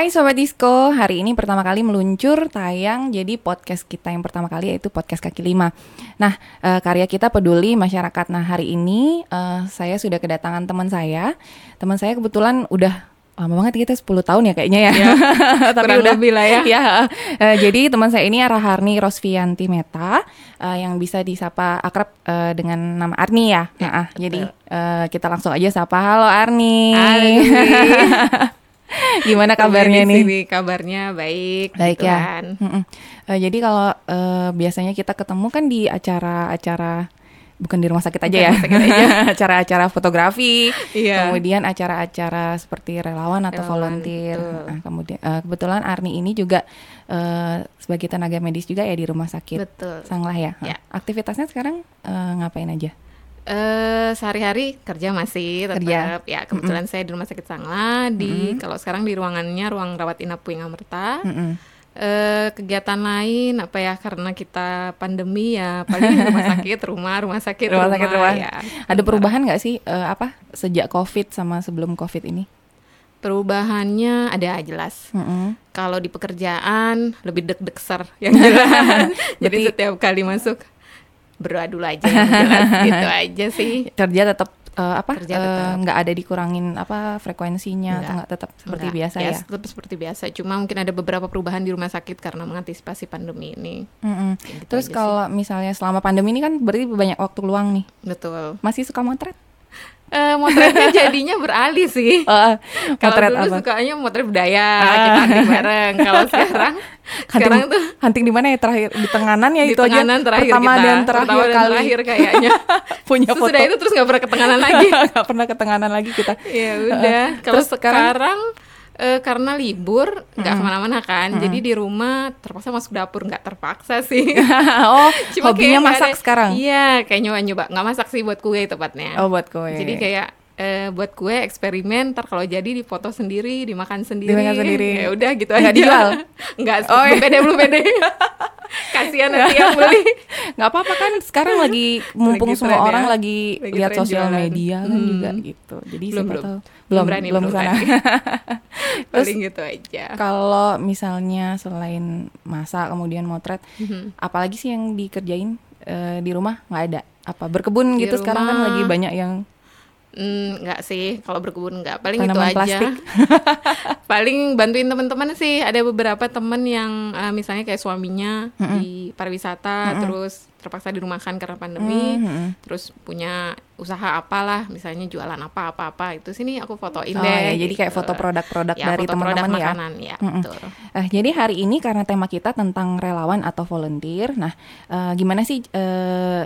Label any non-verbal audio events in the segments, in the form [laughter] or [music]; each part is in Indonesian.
Hai Sobat Disco, hari ini pertama kali meluncur tayang jadi podcast kita yang pertama kali yaitu podcast kaki lima. Nah, uh, karya kita peduli masyarakat. Nah, hari ini uh, saya sudah kedatangan teman saya. Teman saya kebetulan udah lama banget kita 10 tahun ya kayaknya ya. ya Tapi udah lebih lah ya. [laughs] ya uh, jadi teman saya ini Raharni Rosvianti Meta uh, yang bisa disapa akrab uh, dengan nama Arni ya. ya nah, jadi uh, kita langsung aja sapa. Halo Arni. Halo. [laughs] [laughs] Gimana kabarnya nih? Sini kabarnya baik. Baik gitu ya. Kan. Uh, jadi kalau uh, biasanya kita ketemu kan di acara-acara bukan di rumah sakit aja ya, [laughs] acara-acara fotografi, iya. kemudian acara-acara seperti relawan atau relawan, volunteer. Nah, kemudian uh, kebetulan Arni ini juga uh, sebagai tenaga medis juga ya di rumah sakit Betul. Sanglah ya. ya. Aktivitasnya sekarang uh, ngapain aja? Uh, sehari-hari kerja masih tetap kerja. ya kebetulan mm -hmm. saya di rumah sakit Sangla di mm -hmm. kalau sekarang di ruangannya ruang rawat inap Puing Amerta mm -hmm. uh, kegiatan lain apa ya karena kita pandemi ya paling [laughs] rumah sakit rumah rumah sakit rumah, rumah sakit rumah ya ada perubahan nggak sih uh, apa sejak covid sama sebelum covid ini perubahannya ada jelas. Mm -hmm. Kalau di pekerjaan lebih deg-deg ser [laughs] yang jelas. [laughs] Jadi setiap kali masuk berdoa dulu aja jelas [laughs] gitu aja sih. Kerja tetap uh, apa eh, nggak uh, ada dikurangin apa frekuensinya enggak. atau nggak. tetap seperti enggak. biasa ya, ya tetap seperti biasa. Cuma mungkin ada beberapa perubahan di rumah sakit karena mengantisipasi pandemi ini. Mm -hmm. gitu terus kalau misalnya selama pandemi ini kan berarti banyak waktu luang nih. Betul. Masih suka motret Uh, motretnya jadinya beralih sih. [laughs] Uh, kalau dulu apa? sukanya motret budaya, uh. kita hunting bareng. Kalau [laughs] sekarang hunting, sekarang tuh hunting di mana ya terakhir di Tenganan ya di itu tenganan aja. terakhir pertama kita, dan terakhir pertama kali. Dan terakhir kayaknya. [laughs] Punya foto. Sudah itu terus nggak pernah ke Tenganan lagi. Gak pernah ke Tenganan lagi kita. Ya udah. Uh, kalau sekarang, sekarang uh, karena libur nggak hmm. ke mana-mana kan. Hmm. jadi di rumah terpaksa masuk dapur nggak terpaksa sih. [laughs] Oh [laughs] Cuma hobinya masak ada, sekarang? Iya kayak nyoba nyoba nggak masak sih buat kue tepatnya. Oh buat kue. Jadi kayak uh, buat kue eksperimen ntar kalau jadi difoto sendiri dimakan sendiri. Dimakan sendiri. Ya udah gitu nggak aja. dijual? [laughs] Nggak oh, iya. belum pede belum pede. [laughs] Kasihan nanti yang beli. [laughs] Nggak apa-apa kan sekarang lagi mumpung lagi semua ya. orang lagi, lagi lihat sosial media kan hmm. juga gitu. Jadi belum belum. Tahu, belum berani belum sana. terus gitu aja. kalau misalnya selain masak kemudian motret mm-hmm. apalagi sih yang dikerjain uh, di rumah? Nggak ada. Apa berkebun di gitu rumah, sekarang kan lagi banyak yang Mm, enggak sih, kalau berkebun enggak. Paling Tanaman itu aja. [laughs] Paling bantuin teman-teman sih. Ada beberapa temen yang uh, misalnya kayak suaminya mm -hmm. di pariwisata, mm -hmm. terus terpaksa dirumahkan karena pandemi, mm -hmm. terus punya usaha apalah, misalnya jualan apa apa apa itu sini aku fotoin oh, deh. Ya, gitu. Jadi kayak foto produk-produk ya, dari teman-teman ya. Makanan, ya mm -hmm. betul. Uh, jadi hari ini karena tema kita tentang relawan atau volunteer, nah uh, gimana sih? Uh,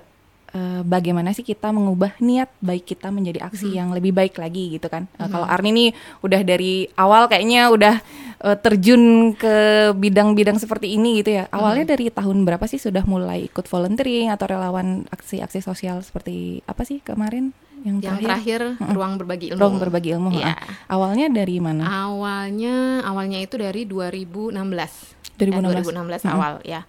uh, bagaimana sih kita mengubah niat baik kita menjadi aksi hmm. yang lebih baik lagi gitu kan. Uh, hmm. Kalau Arni nih udah dari awal kayaknya udah uh, terjun ke bidang-bidang seperti ini gitu ya. Awalnya hmm. dari tahun berapa sih sudah mulai ikut volunteering atau relawan aksi-aksi sosial seperti apa sih kemarin? yang, yang terakhir, terakhir ruang berbagi ilmu. Ruang berbagi ilmu. Ya. Awalnya dari mana? Awalnya awalnya itu dari 2016. 2016, eh, 2016 hmm. awal ya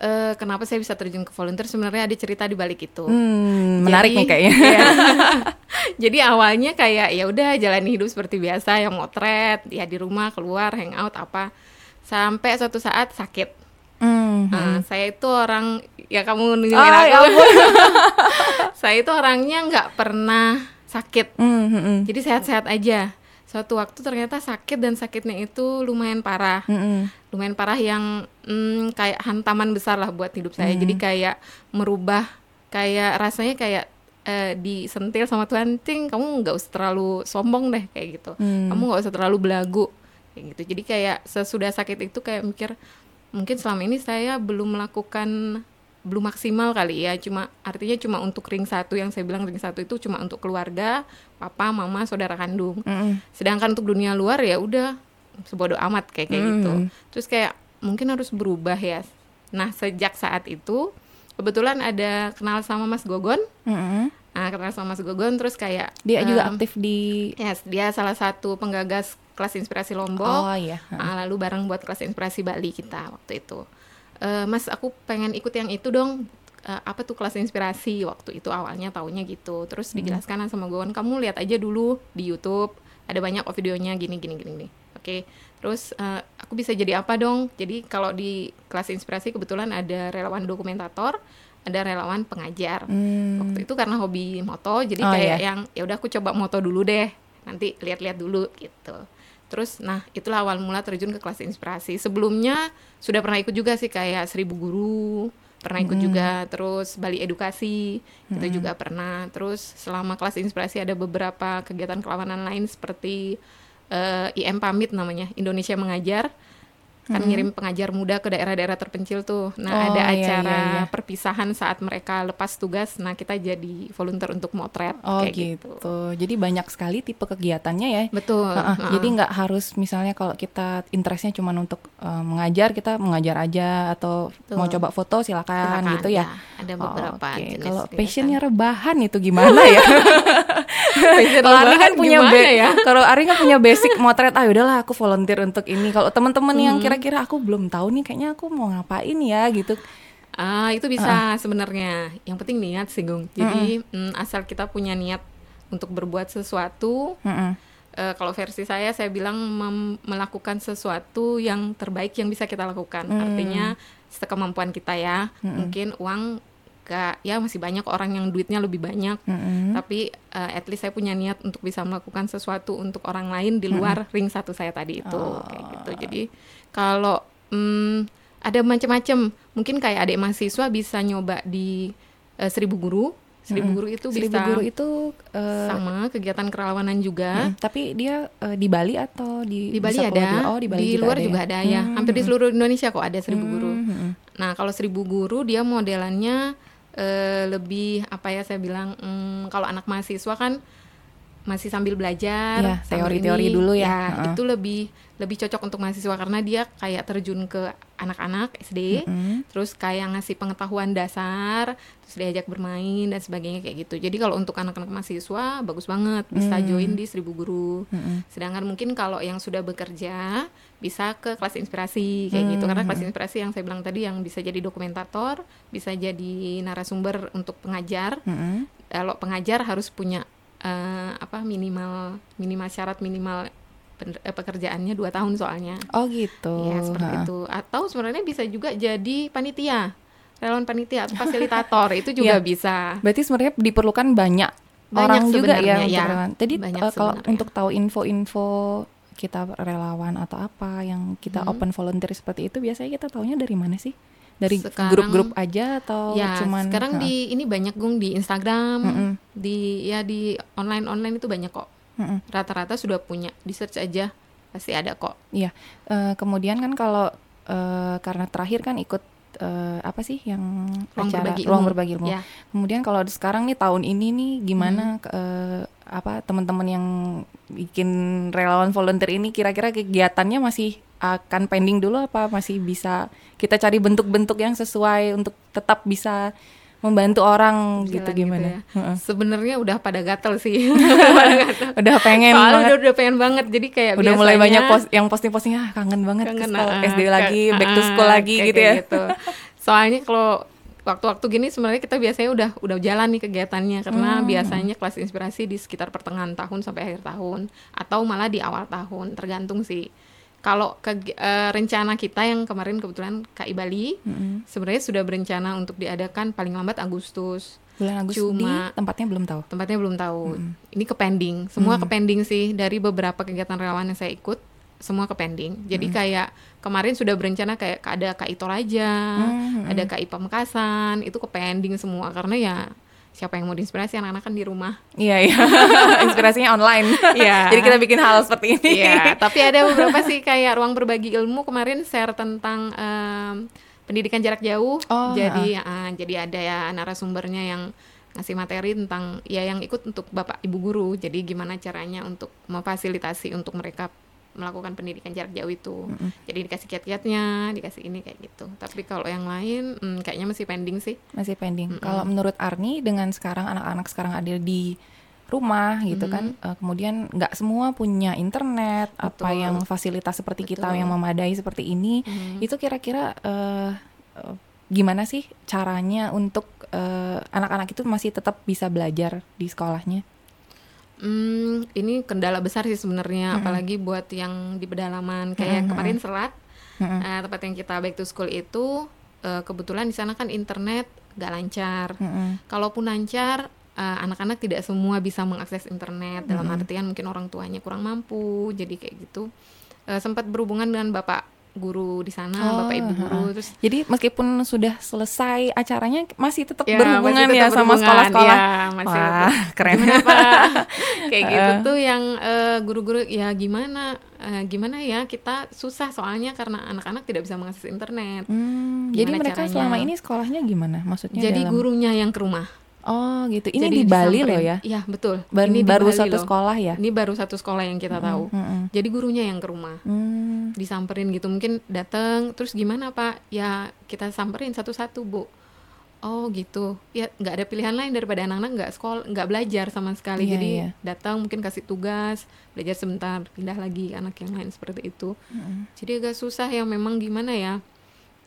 uh, kenapa saya bisa terjun ke volunteer sebenarnya ada cerita di balik itu. Hmm, menarik nih kayaknya. [laughs] Ya, jadi awalnya kayak ya udah jalani hidup seperti biasa yang motret ya di rumah keluar hangout apa sampai suatu saat sakit. Mm -hmm. nah, saya itu orang ya kamu nunjukin oh, aku. Ya [laughs] saya itu orangnya nggak pernah sakit. Mm -hmm. Jadi sehat-sehat aja suatu waktu ternyata sakit dan sakitnya itu lumayan parah mm -hmm. Lumayan parah yang mm, kayak hantaman besar lah buat hidup saya mm -hmm. jadi kayak merubah kayak rasanya kayak uh, disentil sama Tuhan ting kamu nggak usah terlalu sombong deh kayak gitu mm. kamu nggak usah terlalu belagu kayak gitu jadi kayak sesudah sakit itu kayak mikir mungkin selama ini saya belum melakukan belum maksimal kali ya cuma artinya cuma untuk ring satu yang saya bilang ring satu itu cuma untuk keluarga papa mama saudara kandung mm -hmm. sedangkan untuk dunia luar ya udah sebodoh amat kayak kayak mm -hmm. gitu terus kayak mungkin harus berubah ya. Nah sejak saat itu kebetulan ada kenal sama Mas Gogon. Mm -hmm. nah kenal sama Mas Gogon terus kayak dia um, juga aktif di yes dia salah satu penggagas kelas inspirasi Lombok. Oh iya. Nah, lalu bareng buat kelas inspirasi Bali kita waktu itu. Uh, mas aku pengen ikut yang itu dong. Uh, apa tuh kelas inspirasi waktu itu awalnya taunya gitu. Terus hmm. dijelaskan sama gue kamu lihat aja dulu di YouTube ada banyak videonya gini gini gini gini oke terus eh, aku bisa jadi apa dong? Jadi kalau di kelas inspirasi kebetulan ada relawan dokumentator ada relawan pengajar. Hmm. waktu itu karena hobi moto jadi Oh, kayak iya. yang ya udah aku coba moto dulu deh nanti lihat-lihat dulu gitu. Terus nah itulah awal mula terjun ke kelas inspirasi. Sebelumnya sudah pernah ikut juga sih kayak seribu guru pernah ikut juga terus Bali edukasi itu juga pernah. Terus selama kelas inspirasi ada beberapa kegiatan kelawanan lain seperti eh, IM pamit namanya Indonesia mengajar kan ngirim pengajar muda ke daerah-daerah terpencil tuh. Oh, Nah, ada iya, acara iya, iya. perpisahan saat mereka lepas tugas. Nah, kita jadi volunteer untuk motret Oh kayak gitu. gitu. Jadi banyak sekali tipe kegiatannya ya. Betul. Heeh, heeh. Jadi nggak harus misalnya kalau kita interestnya cuma untuk eh, mengajar kita mengajar aja atau Betul. mau coba foto silakan, Silakan, gitu ya. Ada Oh, beberapa oke. jenis Kalau passionnya rebahan itu gimana ya? [laughs] [laughs] Kalau Ari kan punya ya? kalau Ari kan punya basic motret ah udahlah aku volunteer untuk ini. Kalau teman-teman yang Hmm. kira-kira aku belum tahu nih kayaknya aku mau ngapain ya gitu. Ah, itu bisa sebenarnya. Yang penting niat sih, Gung. Jadi mm, asal kita punya niat untuk berbuat sesuatu, Mm-mm. eh, kalau versi saya saya bilang melakukan sesuatu yang terbaik yang bisa kita lakukan. Hmm. Artinya sekemampuan kita ya. Mungkin uang gak ya masih banyak orang yang duitnya lebih banyak. Mm-mm. Tapi eh, at least saya punya niat untuk bisa melakukan sesuatu untuk orang lain di luar ring satu saya tadi itu kayak gitu. Jadi kalau mm, ada macam-macam, mungkin kayak adik mahasiswa bisa nyoba di eh, seribu guru. Seribu guru itu Seribu bisa guru itu eh, sama kegiatan kerelawanan juga. mm, tapi dia eh, di Bali atau di Di Bali ada, juga? Oh, di Bali luar ada juga ya? ada ya. Hmm, Hampir di seluruh Indonesia kok ada seribu guru. hmm, hmm. Nah, kalau seribu guru dia modelannya eh, lebih apa ya saya bilang mm, kalau anak mahasiswa kan masih sambil belajar, Iya, teori-teori ini, dulu ya. Heeh. itu lebih lebih cocok untuk mahasiswa karena dia kayak terjun ke anak-anak SD, Mm-mm. terus kayak ngasih pengetahuan dasar, terus diajak bermain dan sebagainya kayak gitu. Jadi kalau untuk anak-anak mahasiswa bagus banget bisa Hmm. join di seribu guru. Mm-mm. Sedangkan mungkin kalau yang sudah bekerja bisa ke kelas inspirasi kayak gitu karena Hmm. kelas inspirasi yang saya bilang tadi yang bisa jadi dokumentator, bisa jadi narasumber untuk pengajar. Mm-mm. Kalau pengajar harus punya eh, apa minimal minimal syarat minimal pekerjaannya dua tahun soalnya. Oh gitu. Ya seperti itu. Atau sebenarnya bisa juga jadi panitia, relawan panitia atau fasilitator itu [laughs] juga Iya. bisa. Berarti sebenarnya diperlukan banyak, Banyak orang juga ya ya. relawan. Jadi eh, kalau untuk tahu info-info kita relawan atau apa yang kita Hmm. open volunteer seperti itu biasanya kita taunya dari mana sih? Dari grup-grup aja atau ya, cuman sekarang ha. di ini banyak gung di Instagram, Mm-mm. di ya di online online itu banyak kok. Mm-mm. Rata-rata sudah punya, di search aja pasti ada kok. Iya. Eh, kemudian kan kalau eh, karena terakhir kan ikut eh, apa sih yang Ruang acara berbagi ruang ilmu. berbagi ilmu. Ya. Kemudian kalau sekarang nih tahun ini nih gimana eh, apa teman-teman yang bikin relawan volunteer ini kira-kira kegiatannya masih akan pending dulu apa masih bisa kita cari bentuk-bentuk yang sesuai untuk tetap bisa membantu orang gitu Jalan gimana? ya. Heeh. Sebenarnya udah pada gatel sih. [laughs] Udah pengen Soalnya banget. udah, udah pengen banget. Jadi kayak udah mulai banyak post yang posting-posting ah kangen banget ke kangen sekolah ah, SD ke- lagi, back to ah, school lagi kayak- gitu ya. gitu. [laughs] Soalnya kalau waktu-waktu gini sebenarnya kita biasanya udah udah jalan nih kegiatannya karena Hmm. biasanya kelas inspirasi di sekitar pertengahan tahun sampai akhir tahun atau malah di awal tahun tergantung sih. Kalau ke, eh, rencana kita yang kemarin kebetulan KI Bali Mm-mm. sebenarnya sudah berencana untuk diadakan paling lambat Agustus. Bulan Agustus Cuma- di tempatnya belum tahu. Tempatnya belum tahu. Ini ke pending. Semua ke pending sih dari beberapa kegiatan relawan yang saya ikut, semua ke pending. Jadi kayak kemarin sudah berencana kayak ada KI Toraja, Hmm, ada KI Pamekasan, itu ke pending semua karena ya siapa yang mau diinspirasi anak-anak kan di rumah. Iya iya. [laughs] Inspirasinya online. Iya. Jadi kita bikin hal seperti ini. Iya, tapi ada beberapa sih kayak ruang berbagi ilmu kemarin share tentang em, pendidikan jarak jauh. Oh, jadi ah, jadi ada ya narasumbernya yang ngasih materi tentang ya yang ikut untuk Bapak Ibu guru. Jadi gimana caranya untuk memfasilitasi untuk mereka melakukan pendidikan jarak jauh itu. Jadi dikasih kiat-kiatnya, dikasih ini kayak gitu. Tapi kalau yang lain hmm, kayaknya masih pending sih. Masih pending. Kalau menurut Arni dengan sekarang anak-anak sekarang ada di rumah gitu kan, eh, kemudian nggak semua punya internet, apa Betul. yang fasilitas seperti kita Betul. yang memadai seperti ini, Hmm. itu kira-kira eh, gimana sih caranya untuk anak-anak itu masih tetap bisa belajar di sekolahnya? Hmm, ini kendala besar sih sebenarnya, apalagi buat yang di pedalaman. Kayak kemarin Selat, eh, tempat yang kita back to school itu, eh, kebetulan di sana kan internet gak lancar. Kalaupun lancar, eh, anak-anak tidak semua bisa mengakses internet. Dalam artian mungkin orang tuanya kurang mampu, jadi kayak gitu. Eh, sempat berhubungan dengan bapak guru di sana, Oh, bapak ibu guru, terus Jadi meskipun sudah selesai acaranya masih tetap Ya, berhubungan masih ya tetap sama berhubungan, sekolah-sekolah. ya, masih Wah, tetap. keren. [laughs] Kayak gitu tuh yang eh, guru-guru ya gimana eh, gimana ya kita susah soalnya karena anak-anak tidak bisa mengakses internet. Hmm, jadi mereka caranya? selama ini sekolahnya gimana? Maksudnya Jadi dalam- gurunya yang ke rumah. Oh, gitu. Ini Jadi di Bali loh ya. Iya, betul. Baru, Ini baru Bali satu loh. sekolah ya. Ini baru satu sekolah yang kita tahu. Mm-mm. Jadi gurunya yang ke rumah. Hmm. Disamperin gitu mungkin datang terus gimana Pak? Ya kita samperin satu-satu, Bu. Oh gitu, ya nggak ada pilihan lain daripada anak-anak nggak sekolah, nggak belajar sama sekali. Iya, Jadi iya. datang mungkin kasih tugas, belajar sebentar, pindah lagi anak yang lain seperti itu. Jadi agak susah ya, memang gimana ya?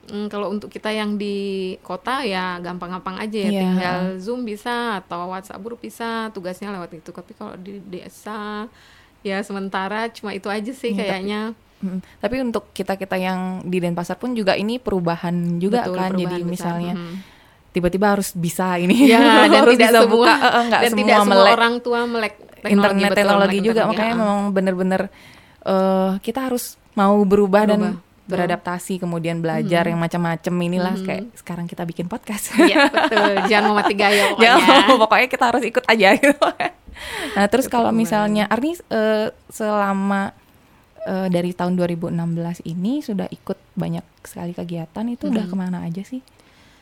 Hmm, kalau untuk kita yang di kota ya gampang-gampang aja ya, Iya. tinggal zoom bisa atau WhatsApp group bisa, tugasnya lewat itu. Tapi kalau di desa ya sementara cuma itu aja sih Iya, tapi- Tapi untuk kita-kita yang di Denpasar pun juga ini perubahan juga Betul, kan. Jadi perubahan besar. misalnya Mhm. tiba-tiba harus bisa ini. Ya, [laughs] dan harus tidak bisa semua buka, nggak dan semua tidak semua melek orang tua melek teknologi, internet betul, teknologi juga teknologi, makanya ah. memang bener-bener eh, kita harus mau berubah, dan Berubah, betul. beradaptasi kemudian belajar yang macam-macam inilah kayak sekarang kita bikin podcast. Iya betul, jangan mau mati gaya [laughs] pokoknya. Jangan, [laughs] pokoknya kita harus ikut aja gitu. nah, terus kalau misalnya Arni eh, selama eh, dari tahun 2016 ini sudah ikut banyak sekali kegiatan itu udah ke mana aja sih?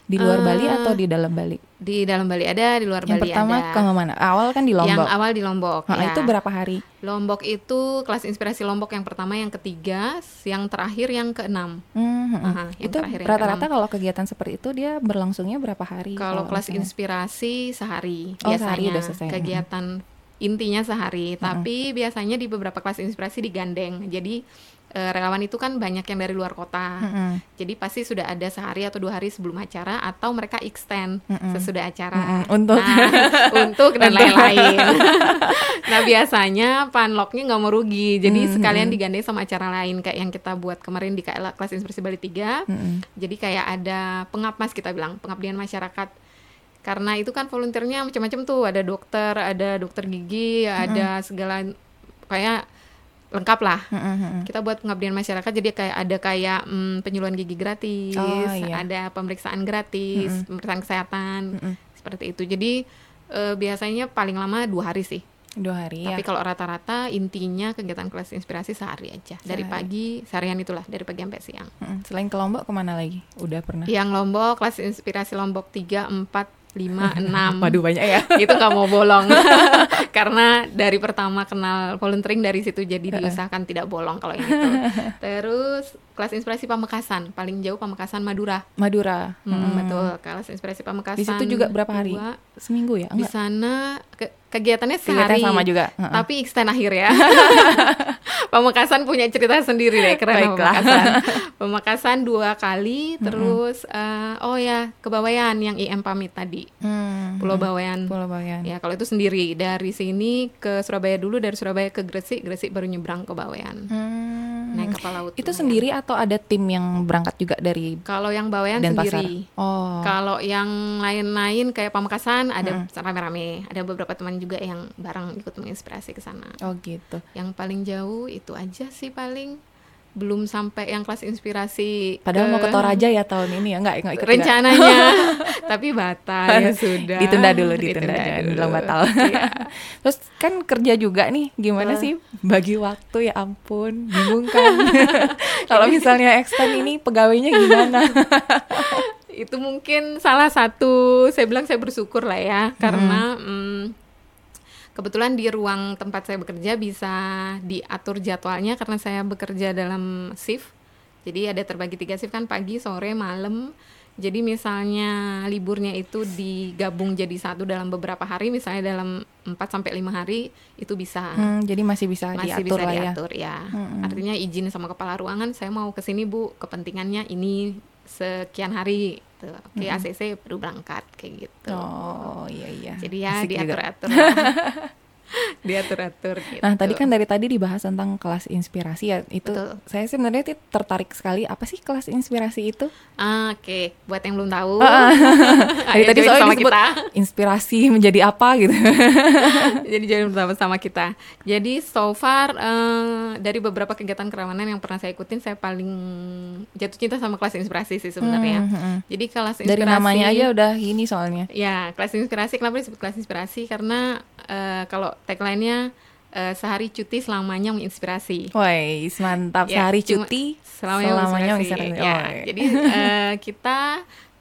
Di luar Eh, Bali atau di dalam Bali? Di dalam Bali ada, di luar Yang Bali pertama ada. ke mana? Awal kan di Yang Lombok. awal di Lombok. Nah, ya. itu berapa hari? Lombok itu kelas inspirasi Lombok yang pertama, yang ketiga, yang terakhir yang keenam. Hmm, hmm. Aha, yang itu yang rata-rata kalau kegiatan seperti itu dia berlangsungnya berapa hari? Kalau kelas misalnya? inspirasi sehari Oh, biasanya sehari udah selesai. kegiatan intinya sehari, tapi biasanya di beberapa kelas inspirasi digandeng. Jadi eh, relawan itu kan banyak yang dari luar kota. Mm-mm. Jadi pasti sudah ada sehari atau dua hari sebelum acara atau mereka extend sesudah acara. Mm-mm, untuk. Nah, [laughs] untuk dan lain-lain. [laughs] nah biasanya panloknya nggak mau rugi, jadi Mm-mm. sekalian digandeng sama acara lain kayak yang kita buat kemarin di KL kelas inspirasi Bali 3 Mm-mm. Jadi kayak ada pengapmas kita bilang pengabdian masyarakat. Karena itu kan volunteernya macam-macam tuh, ada dokter, ada dokter gigi, ada segala kayak lengkap lah. Mm-mm. Kita buat pengabdian masyarakat jadi kayak ada kayak mm, penyuluhan gigi gratis, Oh, iya. ada pemeriksaan gratis, pemeriksaan kesehatan Mm-mm. seperti itu. Jadi eh, biasanya paling lama dua hari sih. Dua hari ya. Tapi kalau rata-rata intinya kegiatan kelas inspirasi sehari aja. Dari Sehari. pagi seharian itulah dari pagi sampai siang. Mm-mm. Selain ke Lombok ke mana lagi? Udah pernah? Yang Lombok kelas inspirasi Lombok 3, 4, 5, 6 Waduh banyak ya. [laughs] itu nggak mau bolong [laughs] karena dari pertama kenal volunteering dari situ jadi diusahakan tidak bolong kalau yang itu [laughs] terus kelas inspirasi Pamekasan paling jauh Pamekasan Madura Madura. Hmm, Mm-mm. betul kelas inspirasi Pamekasan Di situ juga berapa hari? dua. Seminggu ya? di Enggak. sana ke- kegiatannya Kegiatan sehari sama juga. Tapi extend akhir ya Pamekasan punya cerita sendiri deh keren Baiklah. Pamekasan [laughs] Pamekasan dua kali terus eh, oh ya kebawayan yang IM pamit tadi Hmm, Pulau Bawean Pulau Bawean. Ya, kalau itu sendiri dari sini ke Surabaya dulu, dari Surabaya ke Gresik, Gresik baru nyebrang ke Bawean. Hmm. Kapal laut. Itu sendiri atau ada tim yang berangkat juga dari Kalau yang Denpasar? sendiri. Oh. Kalau yang lain-lain kayak Pamekasan ada rame-rame, ada beberapa teman juga yang bareng ikut menginspirasi ke sana. Oh gitu. Yang paling jauh itu aja sih paling belum sampai yang kelas inspirasi. Padahal mau ke Toraja ya tahun ini ya enggak enggak ikut rencananya, [laughs] tapi batal ya sudah. ditunda dulu ditunda, jangan dulu. bilang batal. Iya. [laughs] Terus kan kerja juga nih, gimana Betul. sih bagi waktu ya ampun, bingung kan. [laughs] Kalau misalnya extend ini pegawainya gimana? itu mungkin salah satu saya bilang saya bersyukur lah ya karena mm, kebetulan di ruang tempat saya bekerja bisa diatur jadwalnya karena saya bekerja dalam shift jadi ada terbagi tiga shift kan pagi sore malam jadi misalnya liburnya itu digabung jadi satu dalam beberapa hari misalnya dalam 4 sampai lima hari itu bisa Hmm, jadi masih bisa masih diatur bisa lah ya. diatur ya. Mm-mm. Artinya izin sama kepala ruangan, saya mau ke sini Bu, kepentingannya ini sekian hari. Tuh. Oke, ACC baru berangkat kayak gitu. Oh iya iya. Jadi ya diatur-atur. [laughs] [laughs] diatur-atur gitu. Nah, tadi kan dari tadi dibahas tentang kelas inspirasi ya. Itu Betul. saya sebenarnya tertarik sekali apa sih kelas inspirasi itu? Ah, Oke, buat yang belum tahu, Dari [laughs] tadi soalnya sama disebut kita. [laughs] inspirasi menjadi apa gitu. Jadi join bersama sama kita. Jadi so far eh, dari beberapa kegiatan kerawanan yang pernah saya ikutin, saya paling jatuh cinta sama kelas inspirasi sih sebenarnya. Hmm, hmm, hmm. Jadi kelas inspirasi Dari namanya aja udah ini soalnya. Ya, kelas inspirasi kenapa disebut kelas inspirasi? Karena eh, kalau tagline-nya eh, sehari cuti selamanya menginspirasi. Woi, mantap Ya, sehari cuti selamanya, selamanya menginspirasi. menginspirasi. Ya, Oh, jadi eh, [laughs] kita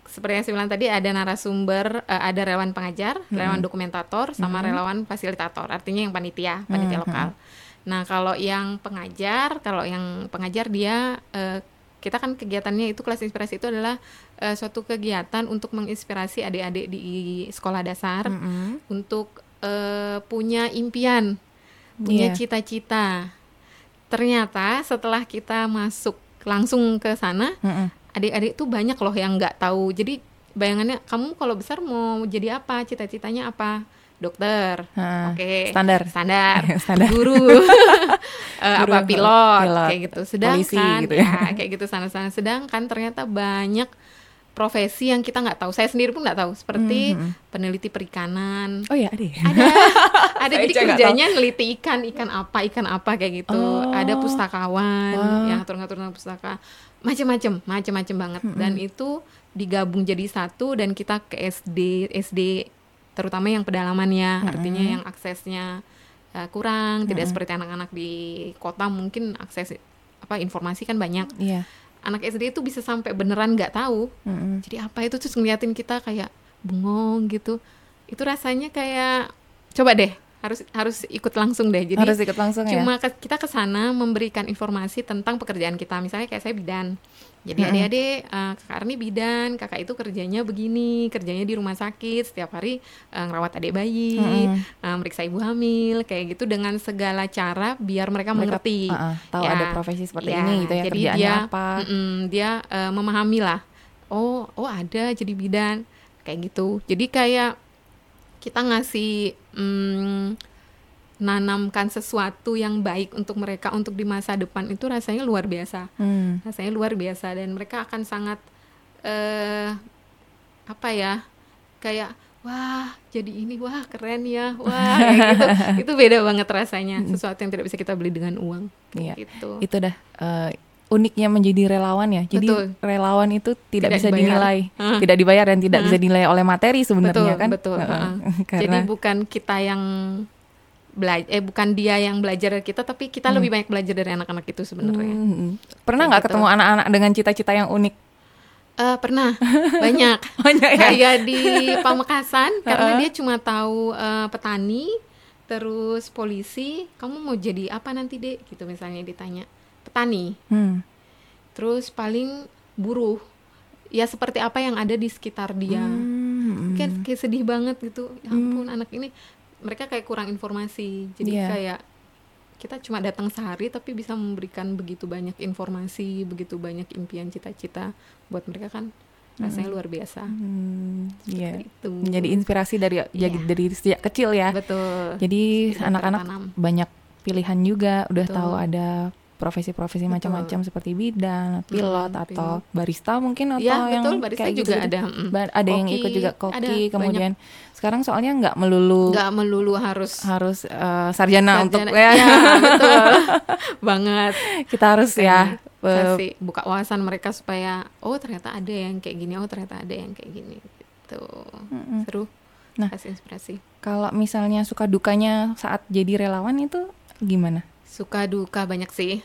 seperti yang saya bilang tadi ada narasumber, eh, ada relawan pengajar, relawan dokumentator, sama relawan fasilitator. Artinya yang panitia, panitia lokal. Nah, kalau yang pengajar, kalau yang pengajar dia eh, kita kan kegiatannya itu kelas inspirasi itu adalah eh, suatu kegiatan untuk menginspirasi adik-adik di sekolah dasar Mm-mm. untuk eh, punya impian, punya Iya. cita-cita. Ternyata setelah kita masuk langsung ke sana, adik-adik tuh banyak loh yang nggak tahu. Jadi bayangannya kamu kalau besar mau jadi apa? Cita-citanya apa? Dokter. Oke. standar. Standar. [laughs] Standar. Guru. [laughs] Eh, Guru, apa pilot, pilot, kayak gitu. Sedangkan polisi gitu ya. ya, [laughs] kayak gitu sana-sana. Sedangkan ternyata banyak profesi yang kita nggak tahu. Saya sendiri pun nggak tahu. Seperti Mhm. peneliti perikanan, Oh ya, ada. ya? ada [laughs] ada Saya jadi kerjanya neliti ikan ikan apa ikan apa kayak gitu Oh. ada pustakawan Wah. yang ngatur-ngatur tentang pustaka macam-macam macam-macam banget dan itu digabung jadi satu dan kita ke SD SD terutama yang pedalamannya artinya yang aksesnya uh, kurang tidak seperti anak-anak di kota mungkin akses apa informasi kan banyak Iya. Anak SD itu bisa sampai beneran nggak tahu. Mm-mm. jadi apa itu terus ngeliatin kita kayak bengong gitu. Itu rasanya kayak coba deh harus harus ikut langsung deh. Jadi Harus ikut langsung ya. cuma ke- kita ke sana memberikan informasi tentang pekerjaan kita. Misalnya kayak saya bidan jadi adik-adik eh, kakak Arni bidan kakak itu kerjanya begini kerjanya di rumah sakit setiap hari eh, ngerawat adik bayi Mm-mm. eh, meriksa ibu hamil kayak gitu dengan segala cara biar mereka, Mereka, mengerti uh-uh, tahu Ya, ada profesi seperti ya, ini gitu ya. jadi Kerjaannya dia, apa? mm-mm, dia eh, memahami lah. Oh, oh ada jadi bidan kayak gitu. Jadi kayak kita ngasih mm, nanamkan sesuatu yang baik untuk mereka untuk di masa depan itu rasanya luar biasa. Hmm. Rasanya luar biasa dan mereka akan sangat eh apa ya? Kayak wah, jadi ini wah keren ya. Wah, [laughs] gitu. itu beda banget rasanya. Sesuatu yang tidak bisa kita beli dengan uang. Iya. Gitu. Itu dah eh, uniknya menjadi relawan ya. Jadi Betul. relawan itu tidak, Tidak bisa dibayar. dinilai, Heeh. tidak dibayar dan tidak bisa dinilai oleh materi sebenarnya betul, kan. Betul, Heeh. heeh. [laughs] Karena Jadi bukan kita yang belajar, eh bukan dia yang belajar dari kita, tapi kita lebih banyak belajar dari anak-anak itu sebenarnya. Hmm. Pernah Kayak nggak gitu. ketemu anak-anak dengan cita-cita yang unik? Eh, pernah, [laughs] banyak. Banyak ya? Kayak di Pamekasan, [laughs] karena dia cuma tahu eh, petani, terus polisi. Kamu mau jadi apa nanti dek? Gitu misalnya ditanya. Petani, Hmm. terus paling buruh. Ya seperti apa yang ada di sekitar dia. Hmm. kan kayak sedih banget gitu ya ampun anak ini mereka kayak kurang informasi jadi Iya. kayak kita cuma datang sehari tapi bisa memberikan begitu banyak informasi begitu banyak impian cita-cita buat mereka kan rasanya luar biasa Hmm, iya. itu Menjadi inspirasi dari jadi Iya. dari sejak kecil ya. betul Jadi anak-anak banyak pilihan juga, udah Betul. tahu ada profesi-profesi macam-macam seperti bidan, pilot Mm, atau barista mungkin atau ya yang betul barista kayak juga gitu-gitu. ada mm. Ada yang Koki, ikut juga ada, koki, banyak. kemudian sekarang soalnya nggak melulu nggak melulu harus harus eh, sarjana, untuk sarjana. ya, ya betul [laughs] banget kita harus ya eh, kasih buka wawasan mereka supaya oh ternyata ada yang kayak gini oh ternyata ada yang kayak gini gitu seru Nah. kasih inspirasi kalau misalnya suka dukanya saat jadi relawan itu gimana? Suka duka banyak sih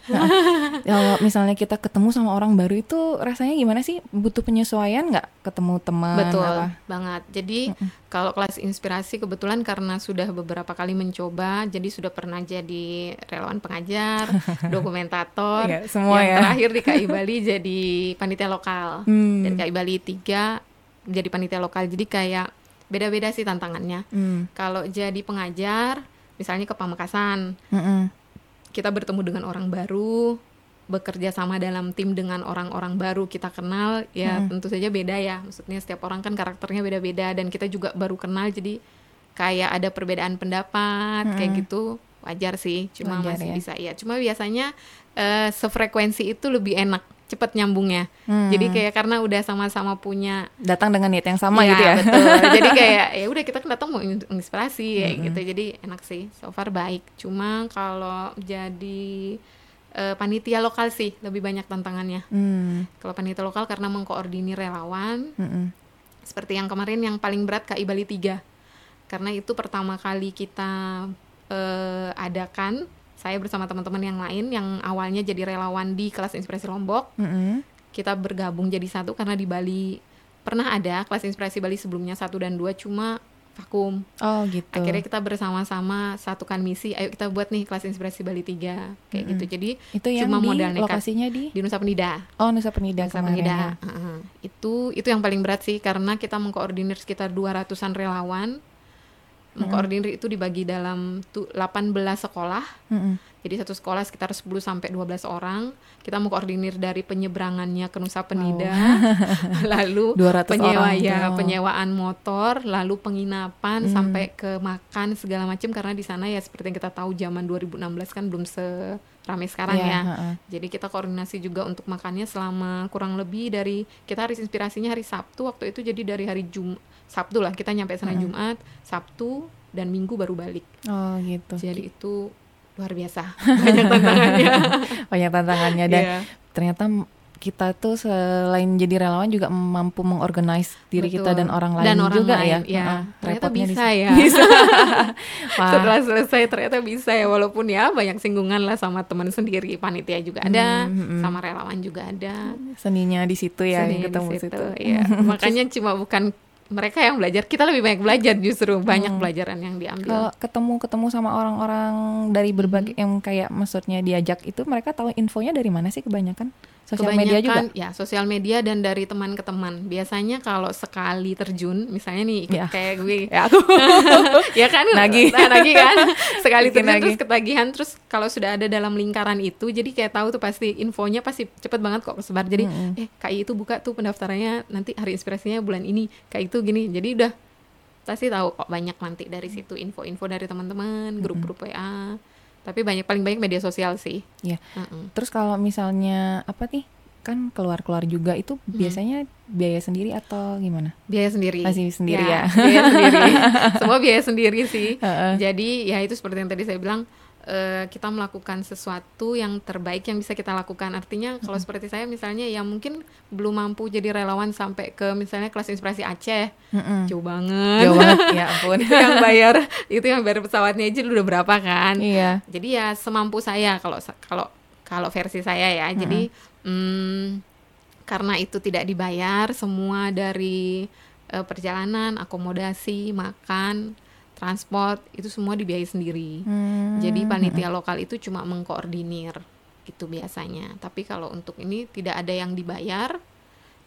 Kalau misalnya kita ketemu sama orang baru itu rasanya gimana sih? Butuh penyesuaian nggak ketemu teman? betul apa? banget jadi kalau kelas inspirasi kebetulan karena sudah beberapa kali mencoba jadi sudah pernah jadi relawan pengajar [laughs] dokumentator Iya, semua yang ya. terakhir di KI Bali [laughs] jadi panitia lokal Hmm. dan KI Bali 3 jadi panitia lokal jadi kayak beda-beda sih tantangannya Hmm. kalau jadi pengajar misalnya ke Pamekasan Mm-mm. Kita bertemu dengan orang baru bekerja sama dalam tim dengan orang-orang baru kita kenal ya tentu saja beda ya. Maksudnya setiap orang kan karakternya beda-beda dan kita juga baru kenal jadi kayak ada perbedaan pendapat kayak gitu. Wajar sih cuma Wajar masih ya. bisa iya cuma biasanya eh, sefrekuensi itu lebih enak cepet nyambungnya Hmm. jadi kayak karena udah sama-sama punya Datang dengan niat yang sama Iya, gitu ya. betul [laughs] jadi kayak ya udah kita kan datang mau in- inspirasi kayak Hmm. gitu jadi enak sih so far baik cuma kalau jadi eh, panitia lokal sih lebih banyak tantangannya Hmm. kalau panitia lokal karena mengkoordinir relawan Mm-mm. seperti yang kemarin yang paling berat KI Bali 3 karena itu pertama kali kita eh, adakan saya bersama teman-teman yang lain yang awalnya jadi relawan di kelas inspirasi Lombok Mm-mm. kita bergabung jadi satu karena di Bali pernah ada kelas inspirasi Bali sebelumnya satu dan dua cuma vakum Oh gitu. akhirnya kita bersama-sama satukan misi ayo kita buat nih kelas inspirasi Bali 3 kayak gitu jadi itu yang cuma di modal nekat. lokasinya di di Nusa Penida Oh Nusa Penida Nusa. Penida. ya. Heeh. Itu itu yang paling berat sih karena kita mengkoordinir sekitar 200-an relawan. Mengkoordinir itu dibagi dalam tu- 18 sekolah. Mm-mm. Jadi satu sekolah sekitar 10 sampai 12 orang. Kita mengkoordinir dari penyeberangannya ke Nusa Penida, [laughs] lalu 200 penyewa orang ya, penyewaan motor, lalu penginapan Hmm. sampai ke makan segala macam karena di sana ya seperti yang kita tahu zaman 2016 kan belum seramai sekarang Iya, ya. heeh. Jadi kita koordinasi juga untuk makannya selama kurang lebih dari kita hari inspirasinya hari Sabtu waktu itu jadi dari hari Jum Sabtu lah kita nyampe sana Jumat, Sabtu dan Minggu baru balik. Oh gitu. Jadi itu luar biasa [laughs] banyak tantangannya. Banyak tantangannya dan Iya. ternyata kita tuh selain jadi relawan juga mampu mengorganize diri kita Betul. dan orang lain Dan orang juga lain, ya. ya. Heeh, Ternyata di bisa ya. Bisa. [laughs] Setelah selesai ternyata bisa ya walaupun ya banyak singgungan lah sama teman sendiri, panitia juga ada, Hmm, hmm. sama relawan juga ada. seninya di situ ya Seninya di ketemu situ, situ. iya. [laughs] Makanya cuma bukan mereka yang belajar, kita lebih banyak belajar justru banyak Hmm. pelajaran yang diambil. Kalau ketemu ketemu sama orang-orang dari berbagai Hmm. yang kayak maksudnya diajak itu mereka tahu infonya dari mana sih kebanyakan? Sosial media juga. Ya sosial media dan dari teman ke teman. Biasanya kalau sekali terjun, misalnya nih Ya. kayak gue, [laughs] Ya aku. [laughs] ya kan Nagih. nah, nagih kan [laughs] sekali terjun nagih. terus ketagihan terus kalau sudah ada dalam lingkaran itu jadi kayak tahu tuh pasti infonya pasti cepet banget kok tersebar jadi eh KI itu buka tuh pendaftarannya nanti hari inspirasinya bulan ini kayak itu gini jadi udah pasti tahu kok banyak nanti dari situ info-info dari teman-teman grup-grup WA tapi banyak paling banyak media sosial sih Iya. Mm-mm. Terus kalau misalnya apa nih? Kan keluar-keluar juga itu Hmm. biasanya biaya sendiri atau gimana? biaya sendiri Masih sendiri ya. biaya sendiri [laughs] semua biaya sendiri sih Heeh. jadi ya itu seperti yang tadi saya bilang eh, kita melakukan sesuatu yang terbaik yang bisa kita lakukan. Artinya kalau seperti saya misalnya yang mungkin belum mampu jadi relawan sampai ke misalnya kelas inspirasi Aceh. Mm-mm. jauh banget. Jauh banget. Ya [laughs] ampun. itu yang bayar itu yang bayar pesawatnya aja udah berapa kan? Iya. jadi ya semampu saya kalau kalau kalau versi saya ya. Jadi mm, karena itu tidak dibayar semua dari eh, perjalanan akomodasi makan transport itu semua dibiayai sendiri Hmm. jadi panitia lokal itu cuma mengkoordinir gitu biasanya tapi kalau untuk ini tidak ada yang dibayar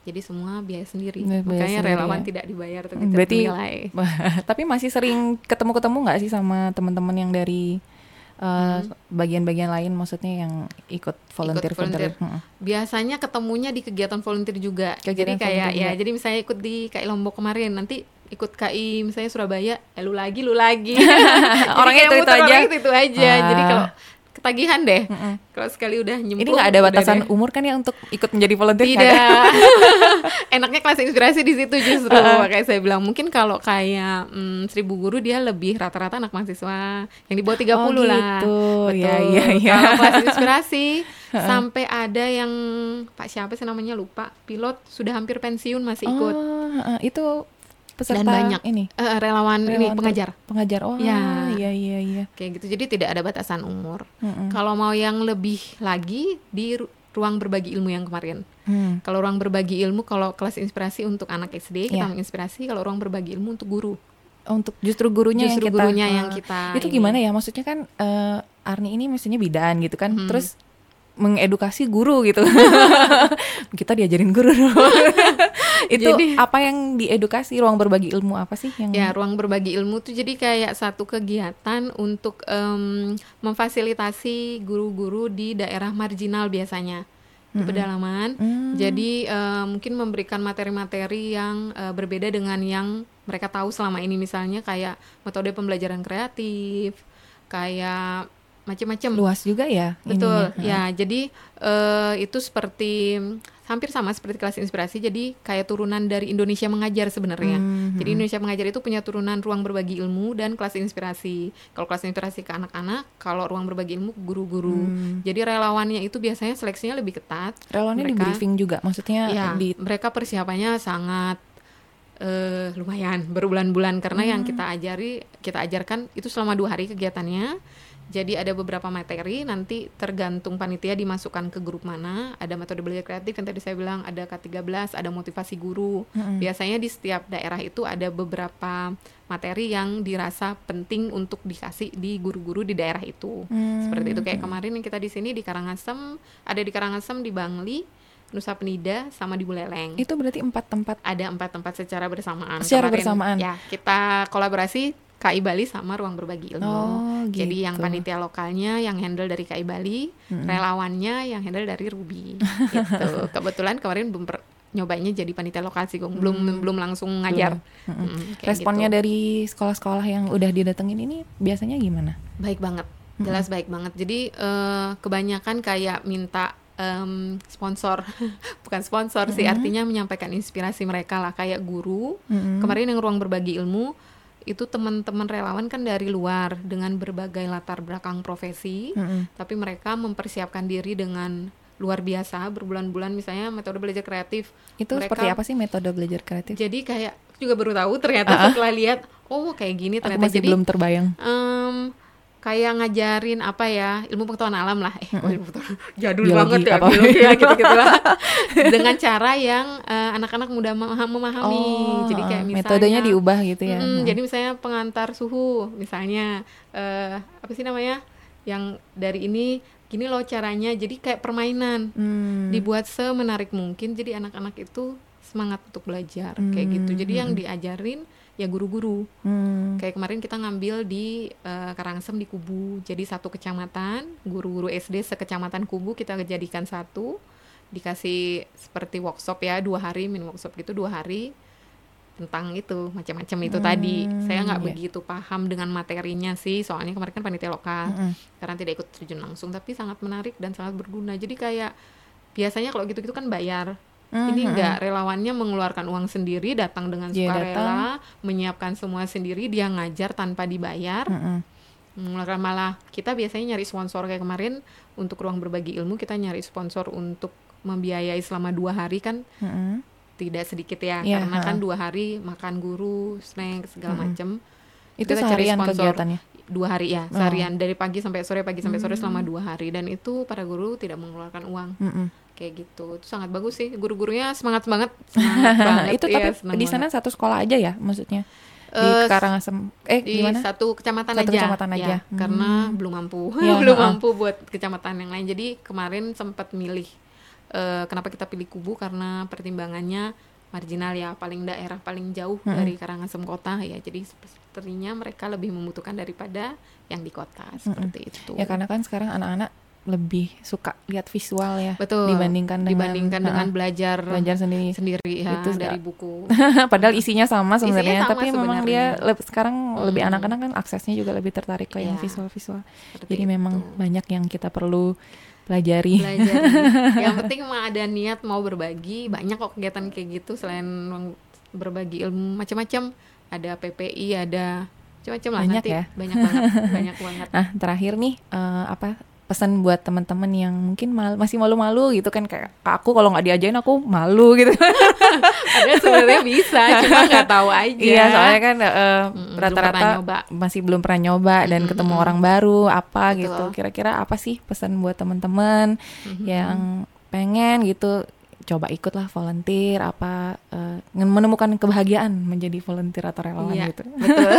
jadi semua biaya sendiri Biaya makanya sendiri, relawan ya. tidak dibayar tapi Berarti ternilai [laughs] tapi masih sering ketemu-ketemu nggak sih sama teman-teman yang dari uh, bagian-bagian lain maksudnya yang ikut volunteer volunteer. volunteer. biasanya ketemunya di kegiatan volunteer juga. Kegiatan jadi kayak volunteer ya, juga. jadi misalnya ikut di KI Lombok kemarin, nanti ikut KI misalnya Surabaya, eh, lu lagi, lu lagi. [laughs] Orangnya itu-itu aja. Itu itu aja. Wah. Jadi kalau ketagihan deh. Mm-mm. Kalau sekali udah nyemplung. Ini nggak ada batasan deh. umur kan ya untuk ikut menjadi volunteer? Tidak. [laughs] Enaknya kelas inspirasi di situ justru. Makanya saya bilang mungkin kalau kayak mm, seribu guru dia lebih rata-rata anak mahasiswa yang di bawah 30 Oh, lah. gitu. Betul. Ya, ya, ya. Kalau kelas inspirasi [laughs] sampai ada yang Pak siapa sih namanya lupa, pilot sudah hampir pensiun masih ikut. Oh, itu peserta Dan banyak ini Eh, relawan, ini relawan pengajar. ter- pengajar. Oh, Ya. iya iya iya. Kayak gitu. Jadi tidak ada batasan umur. Mm-mm. Kalau mau yang lebih lagi di ru- ruang berbagi ilmu yang kemarin. Hmm. Kalau ruang berbagi ilmu, kalau kelas inspirasi untuk anak SD kita Iya. menginspirasi. Kalau ruang berbagi ilmu untuk guru, Untuk justru gurunya Justru yang kita gurunya yang ah, kita itu ini. gimana ya maksudnya kan eh, Arni ini mestinya bidan gitu kan Hmm. terus mengedukasi guru gitu [laughs] kita diajarin guru dong. [laughs] itu Jadi- apa yang diedukasi ruang berbagi ilmu apa sih yang Ya, ruang berbagi ilmu tuh jadi kayak satu kegiatan untuk em, memfasilitasi guru-guru di daerah marginal biasanya. di pedalaman. Hmm. Jadi eh, mungkin memberikan materi-materi yang eh, berbeda dengan yang mereka tahu selama ini misalnya kayak metode pembelajaran kreatif, kayak macam-macam. luas juga ya Betul, ininya. ya. Jadi eh, itu seperti hampir sama seperti kelas inspirasi. Jadi kayak turunan dari Indonesia mengajar sebenarnya. Hmm, Jadi Indonesia mengajar itu punya turunan ruang berbagi ilmu dan kelas inspirasi. Kalau kelas inspirasi ke anak-anak, kalau ruang berbagi ilmu guru-guru. Hmm. Jadi relawannya itu biasanya seleksinya lebih ketat. relawannya di Mereka- briefing juga maksudnya Ya, di mereka persiapannya sangat eh, lumayan berbulan-bulan karena yang Hmm. kita ajari kita ajarkan itu selama dua hari kegiatannya. Jadi ada beberapa materi nanti tergantung panitia dimasukkan ke grup mana. Ada metode belajar kreatif yang tadi saya bilang ada K13, ada motivasi guru. Mm-mm. Biasanya di setiap daerah itu ada beberapa materi yang dirasa penting untuk dikasih di guru-guru di daerah itu. Hmm. Seperti itu kayak kemarin yang kita di sini di Karangasem, ada di Karangasem, di Bangli, Nusa Penida, sama di Buleleng. itu berarti empat tempat Ada empat tempat secara bersamaan. Secara Kemarin, bersamaan? Ya, kita kolaborasi KI Bali sama Ruang Berbagi Ilmu. Oh, Jadi yang gitu. panitia lokalnya yang handle dari KI Bali, Mm-mm. relawannya yang handle dari Ruby. gitu. [laughs] Kebetulan kemarin belum per- nyobainnya jadi panitia lokal sih, belum Hmm. belum langsung ngajar. Mm-mm. Mm, kayak responnya gitu. dari sekolah-sekolah yang udah didatengin ini biasanya gimana baik banget jelas baik banget jadi eh, kebanyakan kayak minta em, sponsor [laughs] bukan sponsor sih Mhm. artinya menyampaikan inspirasi mereka lah kayak guru Mm-mm. kemarin yang ruang berbagi ilmu itu teman-teman relawan kan dari luar dengan berbagai latar belakang profesi Mm-mm. tapi mereka mempersiapkan diri dengan luar biasa berbulan-bulan. Misalnya metode belajar kreatif. Itu Mereka- seperti apa sih metode belajar kreatif? Jadi kayak aku juga baru tahu ternyata Ah-ah. setelah lihat oh kayak gini aku ternyata. masih jadi belum terbayang. Em, kayak ngajarin apa ya ilmu pengetahuan alam lah. Eh ilmu pengetahuan jadul Biologi, banget ya apa? biologi ya gitu gitulah [laughs] dengan cara yang eh, anak-anak mudah memah- memahami. Oh, jadi kayak misalnya metodenya diubah gitu ya. Mm, Mm. jadi misalnya pengantar suhu misalnya eh, apa sih namanya yang dari ini gini loh caranya. Jadi kayak permainan. Hmm. dibuat semenarik mungkin jadi anak-anak itu semangat untuk belajar kayak gitu jadi yang diajarin ya guru-guru Hmm. Kayak kemarin kita ngambil di eh, Karangsem di Kubu. Jadi satu kecamatan, guru-guru SD sekecamatan Kubu kita jadikan satu. Dikasih seperti workshop ya, dua hari, mini workshop gitu dua hari tentang itu macam-macam itu tadi. Saya nggak iya. begitu paham dengan materinya sih, soalnya kemarin kan panitia lokal, Mm-mm. karena tidak ikut terjun langsung, tapi sangat menarik dan sangat berguna. Jadi kayak biasanya kalau gitu-gitu kan bayar. Ini Mhm. enggak relawannya mengeluarkan uang sendiri, datang dengan Dia sukarela, menyiapkan semua sendiri, dia ngajar tanpa dibayar. Mengeluarkan malah kita biasanya nyari sponsor kayak kemarin untuk ruang berbagi ilmu kita nyari sponsor untuk membiayai selama dua hari kan Mm-mm. tidak sedikit ya Iya, karena kan dua hari makan guru, snack segala Mm-mm. macem. itu Kita cari seharian sponsor. kegiatannya Dua hari ya Oh. seharian dari pagi sampai sore, pagi sampai sore Hmm. selama dua hari dan itu para guru tidak mengeluarkan uang Mm-mm. kayak gitu. Itu sangat bagus sih guru-gurunya semangat banget, [laughs] semangat banget. itu Iya, tapi di banget. sana satu sekolah aja ya maksudnya di Eh, Karangasem eh di gimana satu kecamatan Satu aja, kecamatan ya, aja. karena Hmm. belum mampu, Ya, [laughs] belum ha-ha. mampu buat kecamatan yang lain. Jadi kemarin sempat milih eh, kenapa kita pilih Kubu karena pertimbangannya marginal ya, paling daerah paling jauh Mm-mm. dari Karangasem kota ya. Jadi sepertinya mereka lebih membutuhkan daripada yang di kota seperti itu. ya karena kan sekarang anak-anak lebih suka lihat visual ya Betul. dibandingkan dengan dibandingkan dengan Ha-ha, belajar, belajar sendiri sendiri ya Itu dari buku. [laughs] padahal isinya sama Isinya sebenarnya sama tapi memang dia sebenarnya. leb- sekarang lebih Hmm. anak-anak kan aksesnya juga lebih tertarik ke yang Iya. visual-visual jadi memang itu. banyak yang kita perlu pelajari belajar [laughs] yang penting mah ada niat mau berbagi banyak kok kegiatan kayak gitu selain berbagi ilmu macam-macam ada PPI ada macam-macam lah Banyak nanti ya? banyak banget [laughs] banyak banget Nah, terakhir nih eh, apa pesan buat teman-teman yang mungkin mal- masih malu-malu gitu kan kayak aku kalau nggak diajarin aku malu gitu. [laughs] ada sebenarnya bisa [laughs] cuma nggak tahu aja Iya, soalnya kan Mm-mm, belum rata-rata masih belum pernah nyoba dan Mm-mm, ketemu orang baru apa Betul. gitu. Kira-kira apa sih pesan buat teman-teman Mhm. yang pengen gitu coba ikutlah volunteer apa eh, menemukan kebahagiaan menjadi volunteer atau relawan Iya, gitu. betul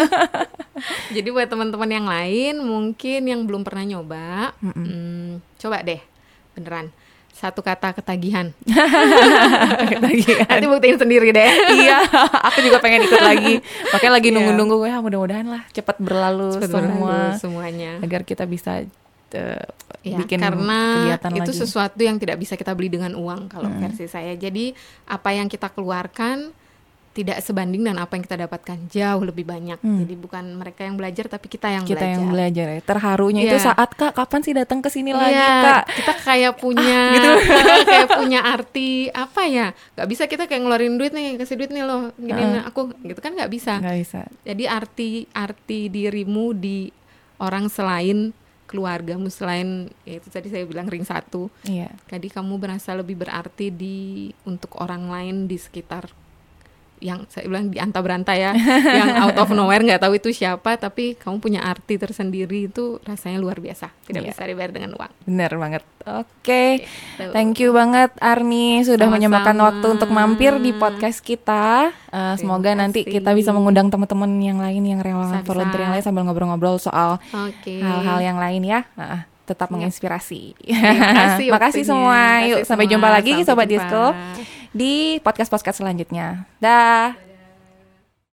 [laughs] jadi buat teman-teman yang lain mungkin yang belum pernah nyoba Mm-mm. hmm, coba deh beneran satu kata ketagihan [laughs] Ketagihan. nanti buktiin sendiri deh [laughs] iya, aku juga pengen ikut lagi. Makanya lagi Iya. nunggu-nunggu ya mudah-mudahan lah cepat berlalu Cepet semua berlalu semuanya agar kita bisa eh, Ya, bikin karena kegiatan itu lagi. sesuatu yang tidak bisa kita beli dengan uang kalau versi saya. Jadi apa yang kita keluarkan tidak sebanding dengan apa yang kita dapatkan jauh lebih banyak. Jadi bukan mereka yang belajar tapi kita yang kita belajar. yang belajar ya. Terharunya itu Iya. saat Kak kapan sih datang ke sini lagi Iya, Kak? kita kayak punya gitu. [laughs] kayak punya arti apa ya? Gak bisa kita kayak ngeluarin duit nih, kasih duit nih loh, gini aku gitu kan nggak bisa. Nggak bisa. Jadi arti arti dirimu di orang selain keluargamu selain ya itu tadi saya bilang ring satu. Iya. Jadi kamu berasa lebih berarti di untuk orang lain di sekitar yang saya bilang di anta beranta ya, [laughs] yang out of nowhere nggak tahu itu siapa, tapi kamu punya arti tersendiri itu rasanya luar biasa, tidak Iya. bisa dibayar dengan uang. Bener banget. Oke. Gitu. Thank you banget Arni sudah Sama-sama. menyempatkan waktu untuk mampir di podcast kita. Eh, semoga nanti kasih. kita bisa mengundang teman-teman yang lain yang relawan volunteer yang lain sambil ngobrol-ngobrol soal Oke. hal-hal yang lain ya. Heeh, tetap menginspirasi. Terima kasih [laughs] Makasih semua. Yuk sampai jumpa lagi Sampai sobat jumpa. Disco di podcast-podcast selanjutnya. Dah.